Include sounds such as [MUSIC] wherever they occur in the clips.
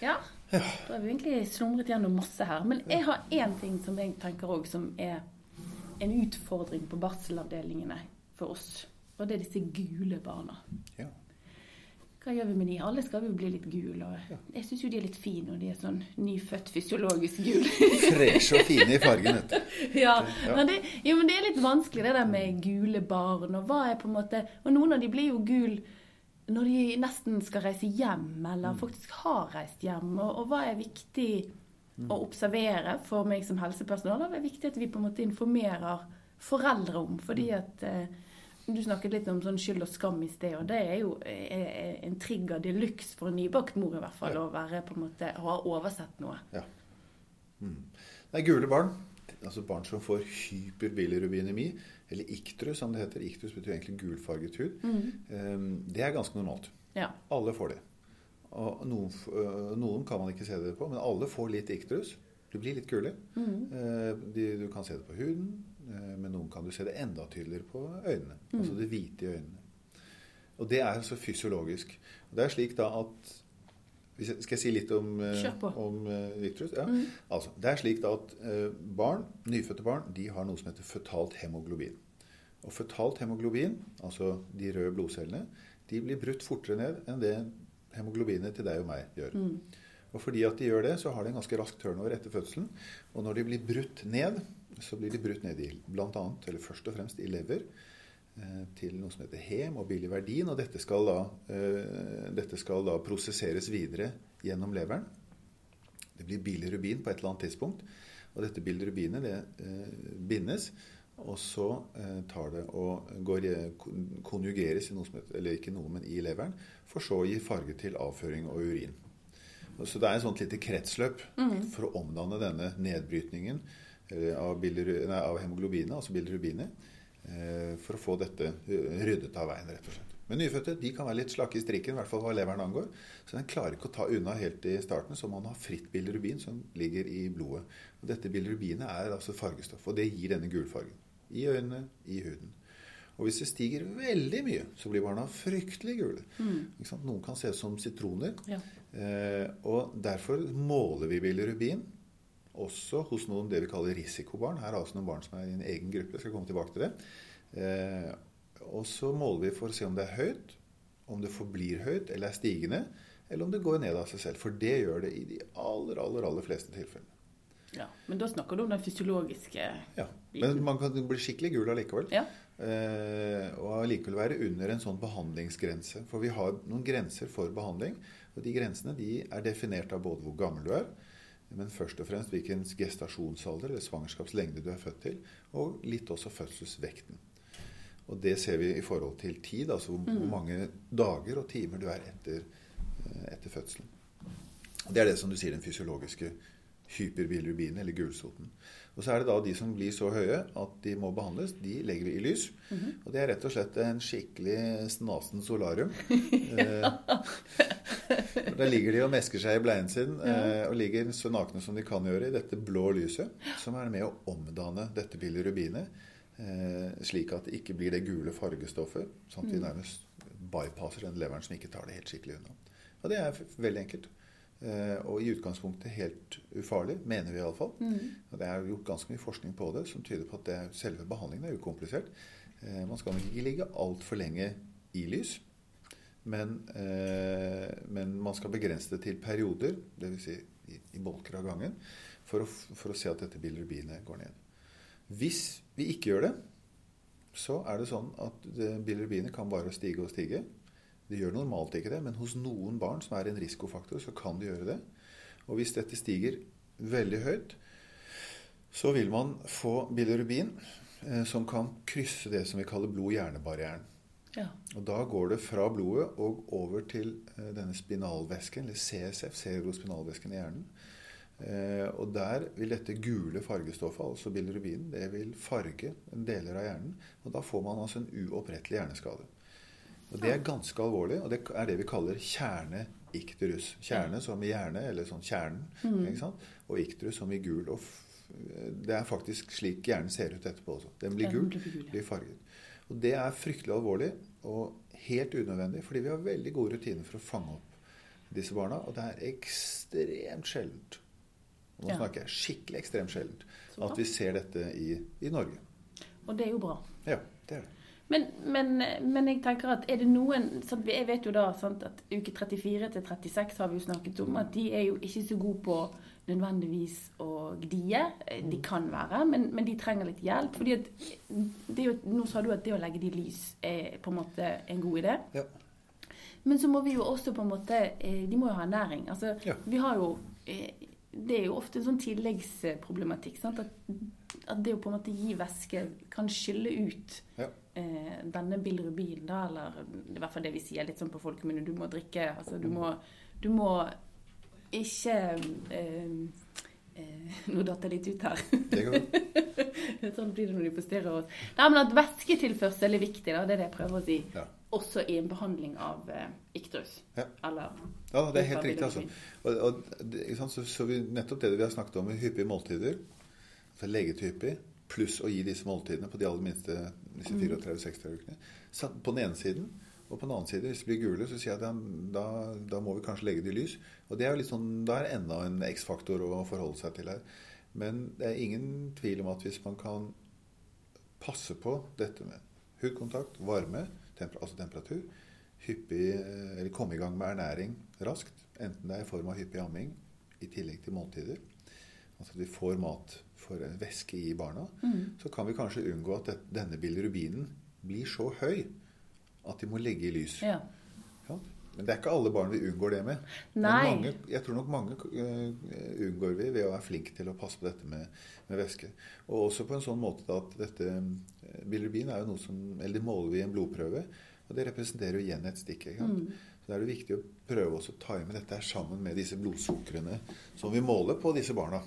Ja. Da har vi egentlig slumret gjennom masse her. Men jeg har én ting som jeg tenker òg som er en utfordring på barselavdelingene for oss. Og det er disse gule barna. Ja. Hva gjør vi med de? Alle skal jo bli litt gule. Og jeg syns jo de er litt fine når de er sånn nyfødt fysiologisk gul. Freshe og fine i fargen, vet du. [LAUGHS] ja, Ja. Men det, jo, men det er litt vanskelig det der med gule barn. Og hva er på en måte Og noen av de blir jo gul når de nesten skal reise hjem, eller Mm. faktisk har reist hjem. Og, og hva er viktig Mm. å observere for meg som helsepersonell? Og hva er viktig at vi på en måte informerer foreldre om? Fordi Mm. at eh, du snakket litt om sånn skyld og skam i sted, og det er jo eh, en trigger de luxe for en nybakt mor i hvert fall, Ja. å være på en måte, ha oversett noe. Ja. Mm. Det er gule barn. Altså barn som får hyperbilirubinemi, eller iktrus som det heter. Iktrus betyr egentlig gulfarget hud. Mm. Det er ganske normalt. Ja. Alle får det. Og noen, noen kan man ikke se det på, men alle får litt iktrus. Du blir litt gule. Mm. du kan se det på huden, eh, men noen kan du se det enda tydeligere på øynene. Altså det hvite i øynene. Og det er altså fysiologisk. Det er slik da at Skal jeg si litt om, eh, om Victorus? Ja. Mm. Altså, det er slik at eh, barn, nyfødte barn de har noe som heter føtalt hemoglobin. Og føtalt hemoglobin, altså de røde blodcellene, de blir brutt fortere ned enn det hemoglobinet til deg og meg gjør. Og fordi at de gjør det, så har de en ganske rask turnover etter fødselen. Og når de blir brutt ned, så blir de brutt ned i blant annet, eller først og fremst i lever, eh, til noe som heter hem og biliverdin. Og dette skal, da, eh, dette skal da prosesseres videre gjennom leveren. Det blir bilirubin på et eller annet tidspunkt. Og dette bilirubinet det eh, bindes, og så eh, tar det og går, konjugeres i noe som heter, eller ikke noe, men i leveren, for så å gi farge til avføring og urin. Så det er et sånt lite kretsløp for å omdanne denne nedbrytningen eh, av, biliru, nei, av hemoglobinet, altså bilirubinet, eh, for å få dette eh, ryddet av veien, rett og slett. Men nyfødte de kan være litt slakke i strikken, i hvert fall hva leveren angår. Så den klarer ikke å ta unna helt i starten, så man har fritt bilirubin som ligger i blodet. Og dette bilirubinet er altså fargestoff, og det gir denne gulfargen. I øynene, i huden. Og hvis det stiger veldig mye, så blir barna fryktelig gule. Sant? Noen kan se ut som sitroner. Ja. Eh, og derfor måler vi bilirubin også hos noen det vi kaller risikobarn. Her er altså noen barn som er i en egen gruppe. Jeg skal komme tilbake til det. Eh, og så måler vi for å se om det er høyt, om det forblir høyt eller er stigende, eller om det går ned av seg selv. For det gjør det i de aller, aller, aller fleste tilfellene. Ja, Men da snakker du om den fysiologiske Ja. Men man kan bli skikkelig gul allikevel. Ja. Eh, og allikevel være under en sånn behandlingsgrense. For vi har noen grenser for behandling. Og de grensene de er definert av både hvor gammel du er, men først og fremst hvilken gestasjonsalder eller svangerskapslengde du er født til, og litt også fødselsvekten. Og det ser vi i forhold til tid, altså hvor, mm. mange dager og timer du er etter, eh, etter fødselen. Det er det som du sier, den fysiologiske hyperbilirubinen, eller gulsoten. Og så er det da de som blir så høye at de må behandles, de legger vi i lys. Og det er rett og slett en skikkelig snasen solarium. [LAUGHS] da Der ligger de og mesker seg i bleien sin eh, og ligger så nakne som de kan gjøre i dette blå lyset, som er med å omdanne dette bilirubinet, eh, slik at det ikke blir det gule fargestoffet, sånn at vi nærmest bypasser den leveren som ikke tar det helt skikkelig unna. Og det er veldig enkelt. Eh, og i utgangspunktet helt ufarlig, mener vi iallfall. Og det er gjort ganske mye forskning på det som tyder på at det, selve behandlingen er ukomplisert. Eh, man skal nok ikke ligge altfor lenge i lys. Men, eh, men man skal begrense det til perioder, dvs. Si i, i bolker av gangen, for å, for å se at dette bilrubinet går ned. Hvis vi ikke gjør det, så er det sånn at bilrubinet kan bare stige og stige. Det gjør normalt ikke det, men hos noen barn som er en risikofaktor, så kan det gjøre det. Og hvis dette stiger veldig høyt, så vil man få bilirubin eh, som kan krysse det som vi kaller blod-hjerne-barrieren. Ja. Og da går det fra blodet og over til eh, denne spinalvæsken, eller CSF, cerebrospinalvæsken i hjernen. Eh, og der vil dette gule fargestoffet, altså bilirubinen, det vil farge deler av hjernen. Og da får man altså en uopprettelig hjerneskade. Og det er ganske alvorlig, og det er det vi kaller kjerneikterus. Kjerne som i hjerne, eller sånn kjernen, sant? og ikterus som i gul. Og det er faktisk slik hjernen ser ut etterpå også. Den blir gul, den blir farget. Og det er fryktelig alvorlig og helt unødvendig, fordi vi har veldig gode rutiner for å fange opp disse barna. Og det er ekstremt sjeldent. Nå snakker jeg skikkelig ekstremt sjeldent. At vi ser dette i, i Norge. Og det er jo bra. Ja, det er det. Men, men, men jeg tenker at er det noen sant, Jeg vet jo da sant, at uke 34 til 36 har vi jo snakket om at de er jo ikke så gode på nødvendigvis å gdie. De kan være, men, men de trenger litt hjelp. fordi at det jo, Nå sa du at det å legge de lys er på en måte en god idé. Ja. Men så må vi jo også på en måte eh, De må jo ha næring. Altså, Ja. vi har jo eh, Det er jo ofte en sånn tilleggsproblematikk. Sant? At, at det å på en måte gi væske kan skylle ut Ja. Eh, denne bilirubin, da, eller i hvert fall det vi sier litt sånn på folkemunne. Du må drikke Altså, du må, du må ikke eh, eh, Nå datt jeg litt ut her. Det går. [LAUGHS] sånn blir det når de posterer oss. Nei, men at væsketilførsel er viktig, da. Det er det jeg prøver å si. Ja. Også i en behandling av eh, ikterus. Ja. Eller Ja, det er helt riktig. altså. Og, og? Så, så vi, nettopp det vi har snakket om med hyppige måltider, altså til hyppig, pluss å gi disse måltidene på de aller minste disse 34-60 ukene. Så på den ene siden. Og på den annen side, hvis de blir gule, så sier jeg at da, da, da må vi kanskje legge det i lys. Og det er jo litt sånn, Da er enda en X-faktor å forholde seg til her. Men det er ingen tvil om at hvis man kan passe på dette med hudkontakt, varme, temper, altså temperatur, hyppig, eh, eller komme i gang med ernæring raskt, enten det er i form av hyppig amming i tillegg til måltider, altså at vi får mat for en væske i barna, så kan vi kanskje unngå at denne bilirubinen blir så høy at de må legge i lys. Ja. Ja. Men det er ikke alle barn vi unngår det med. Mange, jeg tror nok mange eh, unngår vi ved å være flink til å passe på dette med, med væske. Og også på en sånn måte at dette eh, Bilirubin er jo noe som Eller det måler vi i en blodprøve, og det representerer jo igjen et stikk. Mm. Så da er det viktig å prøve å time dette her sammen med disse blodsukrene som vi måler på disse barna.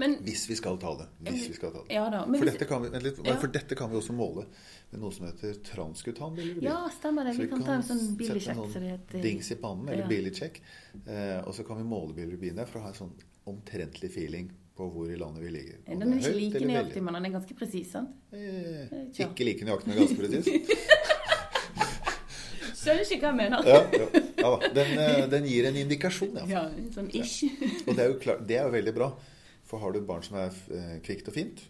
Men Hvis vi skal ta det. Hvis vi skal ta det. Ja da. Men For dette, kan vi, litt, Ja. for dette kan vi også måle med noe som heter transkutan ja, stemmer det. Vi, Vi kan ta en sånn sette billig en sånn heter. Dings i pannen, eller Ja. billig check. Eh, og så kan vi måle bilirubin der for å ha en sånn omtrentlig feeling på hvor i landet vi ligger. Den er det ikke like nøyaktig, men den er ganske presis, sant? Eh, ikke like nøyaktig, men ganske presis. [LAUGHS] Skjønner ikke hva jeg mener. Ja, ja, ja. Den, eh, den gir en indikasjon, ja. Ja, sånn ish. Og det er, jo klart, det er jo veldig bra. For har du et barn som er eh, kvikt og fint,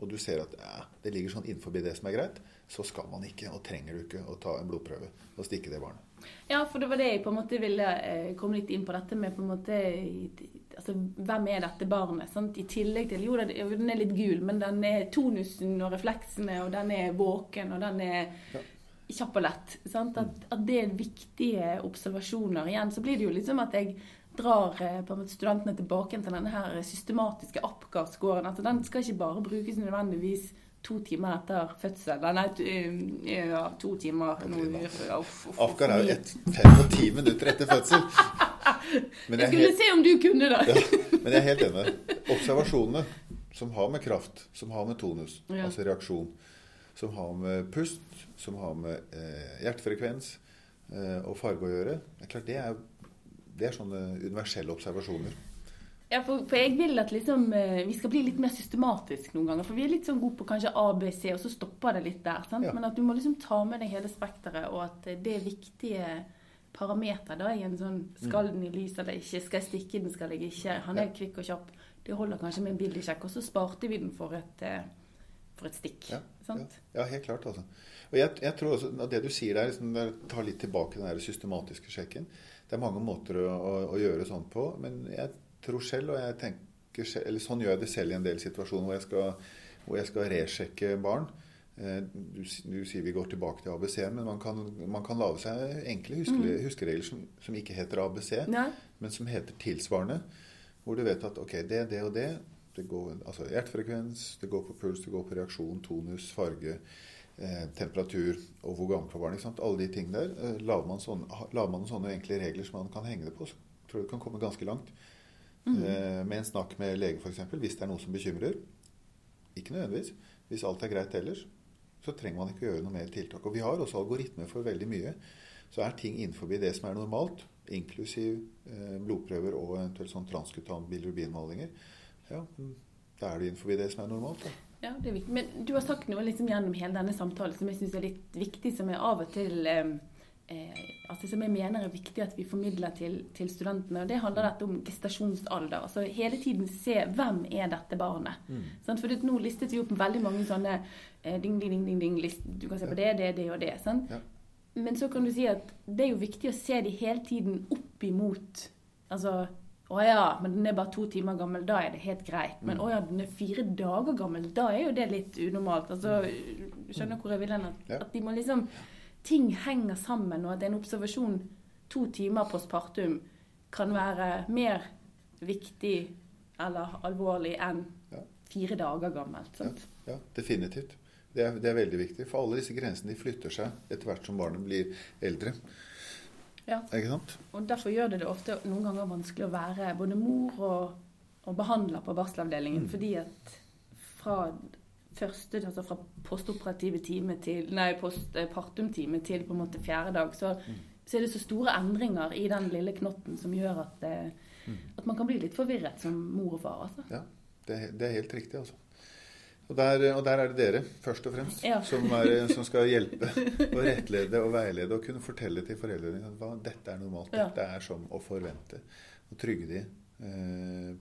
og du ser at ja, det ligger sånn innenfor det som er greit, så skal man ikke, og trenger du ikke, å ta en blodprøve og stikke det barnet. Ja, for det var det jeg på en måte ville eh, komme litt inn på dette med på en måte altså, Hvem er dette barnet? Sant? I tillegg til Jo, den jo, den er litt gul, men den er tonusen og refleksene, og den er våken, og den er Ja. kjapp og lett. Sant? At, at det er viktige observasjoner. Igjen så blir det jo liksom at jeg drar eh, måte studentene tilbake til denne her systematiske APGAR-scoren. Altså, den skal ikke bare brukes nødvendigvis to timer etter fødsel. Nei, to, eh, ja, to timer. Uff, uff, Afghan er jo mye. et fem og ti minutter etter fødsel. Men Jeg jeg skulle helt, se om du kunne det. ja, men jeg er helt enig. Observasjonene som har med kraft, som har med tonus, Ja. altså reaksjon, som har med pust, som har med eh, hjertefrekvens eh, og farge å gjøre, det er klart det er, det er sånne universelle observasjoner. Ja, for, for jeg vil at liksom, eh, vi skal bli litt mer systematisk noen ganger. For vi er litt sånn gode på kanskje A, B, C, og så stopper det litt der. Sant? Ja. Men at du må liksom ta med deg hele spekteret, og at det er viktige parameter da, i en sånn Skal den i lys eller ikke? Skal jeg stikke den, skal jeg ikke? Han er Ja. kvikk og kjapp. Det holder kanskje med en bildesjekk, og så sparte vi den for et, eh, for et stikk. Ja, Sant? Ja, helt klart. altså. Og jeg, jeg tror også at Det du sier der, liksom, tar litt tilbake den der systematiske sjekken. Det er mange måter å, å, å gjøre sånn på, men jeg tror selv, og jeg tenker selv, eller sånn gjør jeg det selv i en del situasjoner hvor jeg skal, hvor jeg skal resjekke barn. Eh, Du, du sier vi går tilbake til ABC, men man kan, man kan lage seg enkle huske, huskeregler som, som ikke heter ABC, Nei? men som heter tilsvarende. Hvor du vet at ok, det, det og det det går, altså Hjertefrekvens, det går på puls, det går på reaksjon, tonus, farge, eh, temperatur og hvor gammelt var barnet. sant? Alle de tingene der. Eh, lager, man sånne, lager man sånne enkle regler som man kan henge det på, så tror jeg du kan komme ganske langt. Eh, med en snakk med lege f.eks. hvis det er noe som bekymrer. Ikke nødvendigvis. Hvis alt er greit ellers, så trenger man ikke gjøre noe mer tiltak. Og vi har også algoritmer for veldig mye. Så er ting innenfor det som er normalt, inklusiv eh, blodprøver og eventuelt sånn transkutan bilirubinmålinger, ja, mm, da er det innenfor det som er normalt. Da. Ja, det er viktig. Men du har sagt noe liksom gjennom hele denne samtalen som jeg syns er litt viktig, som jeg av og til eh, eh, altså som jeg mener er viktig at vi formidler til, til studentene. og Det handler dette om gestasjonsalder. altså Hele tiden se hvem er dette barnet. Mm. Sant? For det, nå listet vi opp veldig mange sånne eh, ding, ding, ding, ding, ding list. Du kan se på det, det, det og det. Sant? Ja. Men så kan du si at det er jo viktig å se de hele tiden opp imot Altså å ja, men den er bare to timer gammel, da er det helt greit. Men Mm. å ja, den er fire dager gammel, da er jo det litt unormalt. Altså, skjønner hvor jeg vil hen? At, Ja. at de må liksom Ting henger sammen, og at en observasjon to timer postpartum kan være mer viktig eller alvorlig enn Ja. fire dager gammelt. Sant? Ja, definitivt. Det er, det er veldig viktig. For alle disse grensene de flytter seg etter hvert som barnet blir eldre. Ja. Ikke sant? Og Derfor gjør det det ofte noen ganger vanskelig å være både mor og, og behandler på barselavdelingen. Fordi at fra første, altså fra postoperative time til Nei, postpartumtime til på en måte fjerde dag, så, så er det så store endringer i den lille knotten som gjør at, eh, at man kan bli litt forvirret som mor og far. altså. Ja, det, det er helt riktig, altså. Og der, og der er det dere, først og fremst, Ja. som, er, som skal hjelpe og rettlede og veilede og kunne fortelle til foreldrene at hva, dette er normalt, Ja. dette er som å forvente. Og trygge de eh,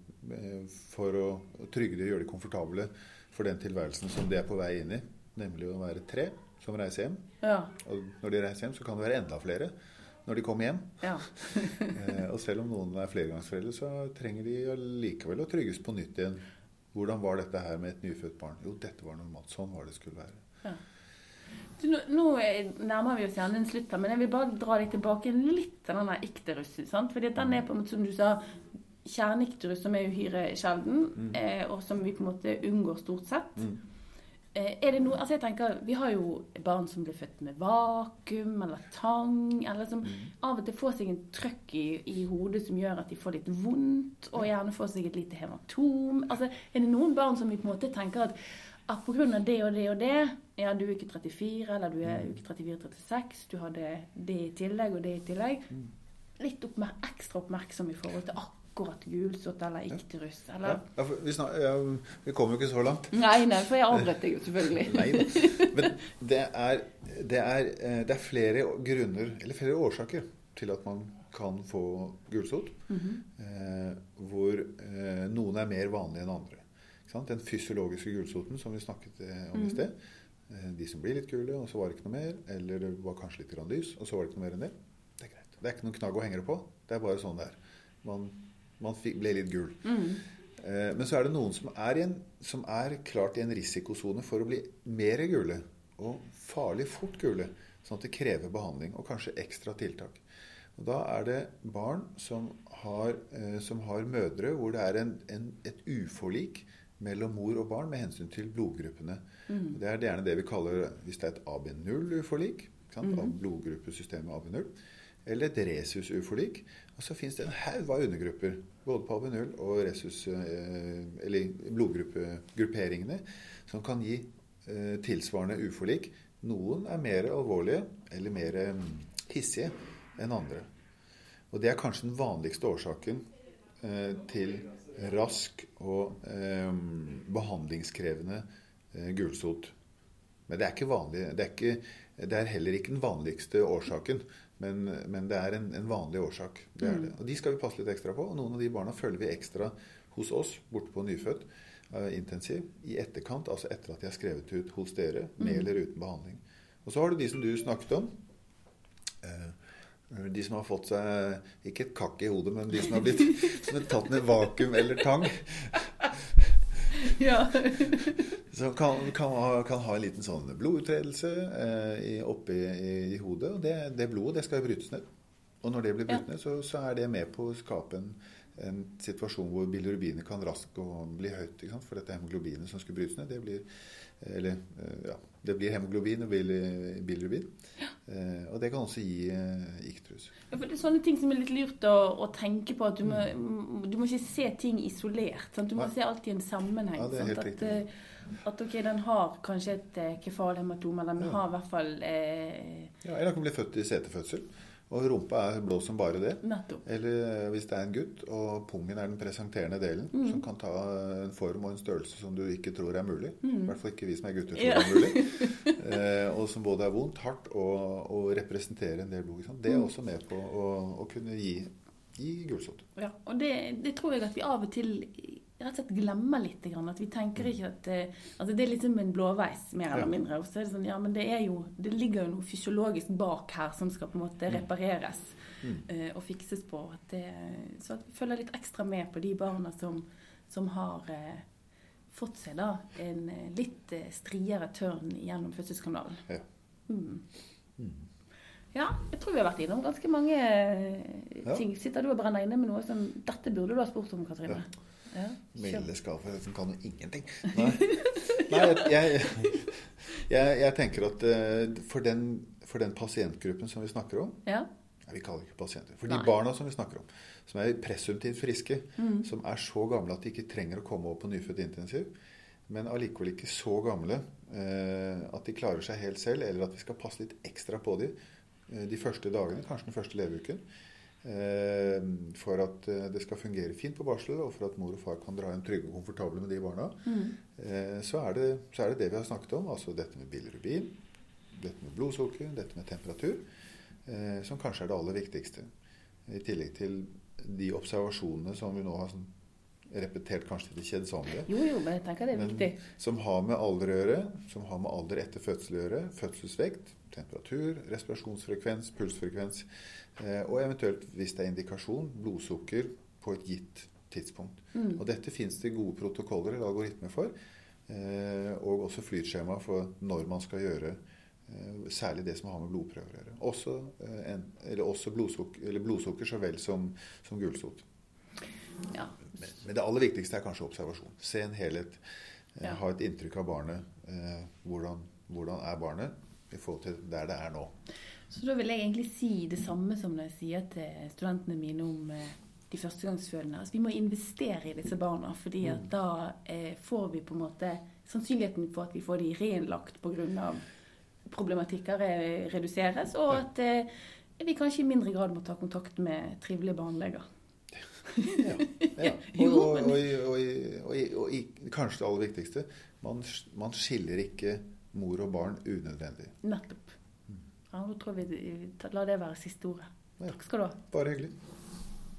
for å, trygge de og gjøre de komfortable for den tilværelsen som de er på vei inn i, nemlig å være tre som reiser hjem. Ja. Og når de reiser hjem, så kan det være enda flere når de kommer hjem. ja. [LAUGHS] Eh, og selv om noen er flergangsforeldre, så trenger de likevel å trygges på nytt igjen. Hvordan var dette her med et nyfødt barn? Jo, dette var normalt. Sånn var det skulle være. Du, Nå, nå er- nærmer vi oss gjerne en slutt, men jeg vil bare dra deg tilbake litt til denne ikterussen. sant? Fordi den er på en måte, som du sa, kjerneikterus, som er uhyre sjelden, eh, og som vi på en måte unngår stort sett. Mm. Eh, er det noe, altså jeg tenker, Vi har jo barn som blir født med vakuum eller tang, eller som av og til får seg en trøkk i, i hodet som gjør at de får litt vondt, og gjerne får seg et lite hematom. Altså, Er det noen barn som vi på en måte tenker at at pga. det og det og det Ja, du er uke 34, eller du er uke 34-36, du hadde det i tillegg og det i tillegg. Litt oppmer ekstra oppmerksom i forhold til akkurat gulsott eller ikterus. Eller ja, vi, snak, vi kommer jo ikke så langt. Nei, nei, for jeg avbrøt deg jo selvfølgelig. [LAUGHS] Nei. Men det er, det, er, eh, det er flere grunner, eller flere årsaker, til at man kan få gulsott. eh, hvor eh, noen er mer vanlige enn andre. Den fysiologiske gulsoten som vi snakket om i sted. Eh, de som blir litt gule, og så var det ikke noe mer. Eller det var kanskje litt grann lys, og så var det ikke noe mer enn det. Det er greit. Det er ikke noen knagg å henge det på. Det er bare sånn det er. Man, man fikk, ble litt gul. Eh, Men så er det noen som er, en, som er klart i en risikosone for å bli mer gule, og farlig fort gule, sånn at det krever behandling og kanskje ekstra tiltak. Og Da er det barn som har, eh, som har mødre hvor det er en, en, et uforlik mellom mor og barn med hensyn til blodgruppene. Det er gjerne det vi kaller hvis det er et AB0-uforlik, Mm. av blodgruppesystemet AB0, eller et resus-uforlik. Og så fins det en haug av undergrupper, både på AB0 og resus, eh, eller blodgruppegrupperingene, som kan gi eh, tilsvarende uforlik. Noen er mer alvorlige eller mer eh, hissige enn andre. Og det er kanskje den vanligste årsaken til rask og eh, behandlingskrevende eh, gulsot. Men det er ikke vanlig. Det er, ikke, det er heller ikke den vanligste årsaken. Men, men det er en, en vanlig årsak. Det er det. Og de skal vi passe litt ekstra på. Og noen av de barna følger vi ekstra hos oss, borte på nyfødt, eh, intensiv, i etterkant, altså etter at de er skrevet ut hos dere, med eller uten behandling. Og så har du de som du snakket om. Eh, de som har fått seg ikke et kakk i hodet, men de som har blitt som er tatt med vakuum eller tang. [LAUGHS] Ja. Som kan, kan, kan ha en liten sånn blodutredelse eh, oppi i, i hodet. Og det, det blodet det skal brytes ned. Og når det blir brutt Ja. ned, så, så er det med på å skape en, en situasjon hvor bilirubinet kan raskt bli høyt. For dette hemoglobinet som skulle brytes ned, det blir eller eh, ja, det blir hemoglobin og bilirubin. bilirubin. Eh, og det kan også gi eh, iktrus. Ja, for det er sånne ting som er litt lurt å, å tenke på. At du må, du må ikke se ting isolert. Sant? Du må Nei. se alt i en sammenheng. Ja, det er sant? At, riktig. eh, at ok, den har kanskje et eh, kefalhematom, eller den Ja. har i hvert fall eh, Ja, eller den kan bli født i setefødsel. Og rumpa er blå som bare det. Nettopp. Eller eh, hvis det er en gutt, og pungen er den presenterende delen, Mm. som kan ta en form og en størrelse som du ikke tror er mulig. I hvert fall ikke vi som er gutter tror Mm. Ja. er mulig. [LAUGHS] Eh, og som både er vondt, hardt og, og representerer en del blod. Liksom. Det er Mm. også med på å, å kunne gi, gi gulsott. Ja, og det, det tror jeg at vi av og til rett og slett glemmer litt. grann, At vi tenker ikke at eh, altså Det er litt som en blåveis, mer eller mindre. Og så er det sånn, ja, men det er jo Det ligger jo noe fysiologisk bak her som skal på en måte repareres Mm. eh, og fikses på. At det, så at vi følger litt ekstra med på de barna som, som har eh, fått seg da en litt striere tørn gjennom fødselskanalen. Ja. Mm. Mm. Ja, jeg tror vi har vært innom ganske mange ting. Sitter du og brenner inne med noe som Dette burde du ha spurt om, Katrine. Ja. Melde som kan jo ingenting. [LAUGHS] Nei, Nei jeg, jeg, jeg, tenker at eh, for den, for den pasientgruppen som vi snakker om Ja. Nei, vi kaller det ikke pasienter. For de Nei. barna som vi snakker om, som er presumptivt friske, Mm. som er så gamle at de ikke trenger å komme opp på nyfødt intensiv, men allikevel ikke så gamle eh, at de klarer seg helt selv, eller at vi skal passe litt ekstra på dem eh, de første dagene, kanskje den første leveuken, for at eh, det skal fungere fint på barsel, og for at mor og far kan dra hjem trygge og komfortable med de barna, Mm. eh, så, er det, så er det det vi har snakket om, altså dette med bilirubin, dette med blodsukker, dette med temperatur, eh, som kanskje er det aller viktigste. I tillegg til de observasjonene som vi nå har sånn repetert kanskje til det kjedsommelige. Jo, jo, men jeg tenker det er viktig. som har med alder å gjøre, som har med alder etter fødsel å gjøre, fødselsvekt, temperatur, respirasjonsfrekvens, pulsfrekvens, eh, og eventuelt, hvis det er indikasjon, blodsukker på et gitt tidspunkt. Mm. Og dette fins det gode protokoller eller algoritmer for, eh, og også flytskjema for når man skal gjøre eh, særlig det som har med blodprøver å gjøre. Også, en, eller også blodsukker, eller blodsukker så vel som, som gulsot. Ja. Men, men det aller viktigste er kanskje observasjon. Se en helhet. Ja. Ha et inntrykk av barnet. Eh, hvordan, hvordan er barnet i forhold til der det er nå. Så da vil jeg egentlig si det samme som når jeg sier til studentene mine om eh, de førstegangsfølende. Altså, vi må investere i disse barna, fordi at Mm. da eh, får vi på en måte Sannsynligheten for at vi får de reinnlagt pga. problematikker eh, reduseres, og at eh, vi kanskje i mindre grad må ta kontakt med trivelige barneleger. Ja. Ja. Og, og, og, og, kanskje det aller viktigste man, man skiller ikke mor og barn unødvendig. Nettopp. Ja, da tror vi La det være siste ordet. Takk skal du ha. Bare hyggelig.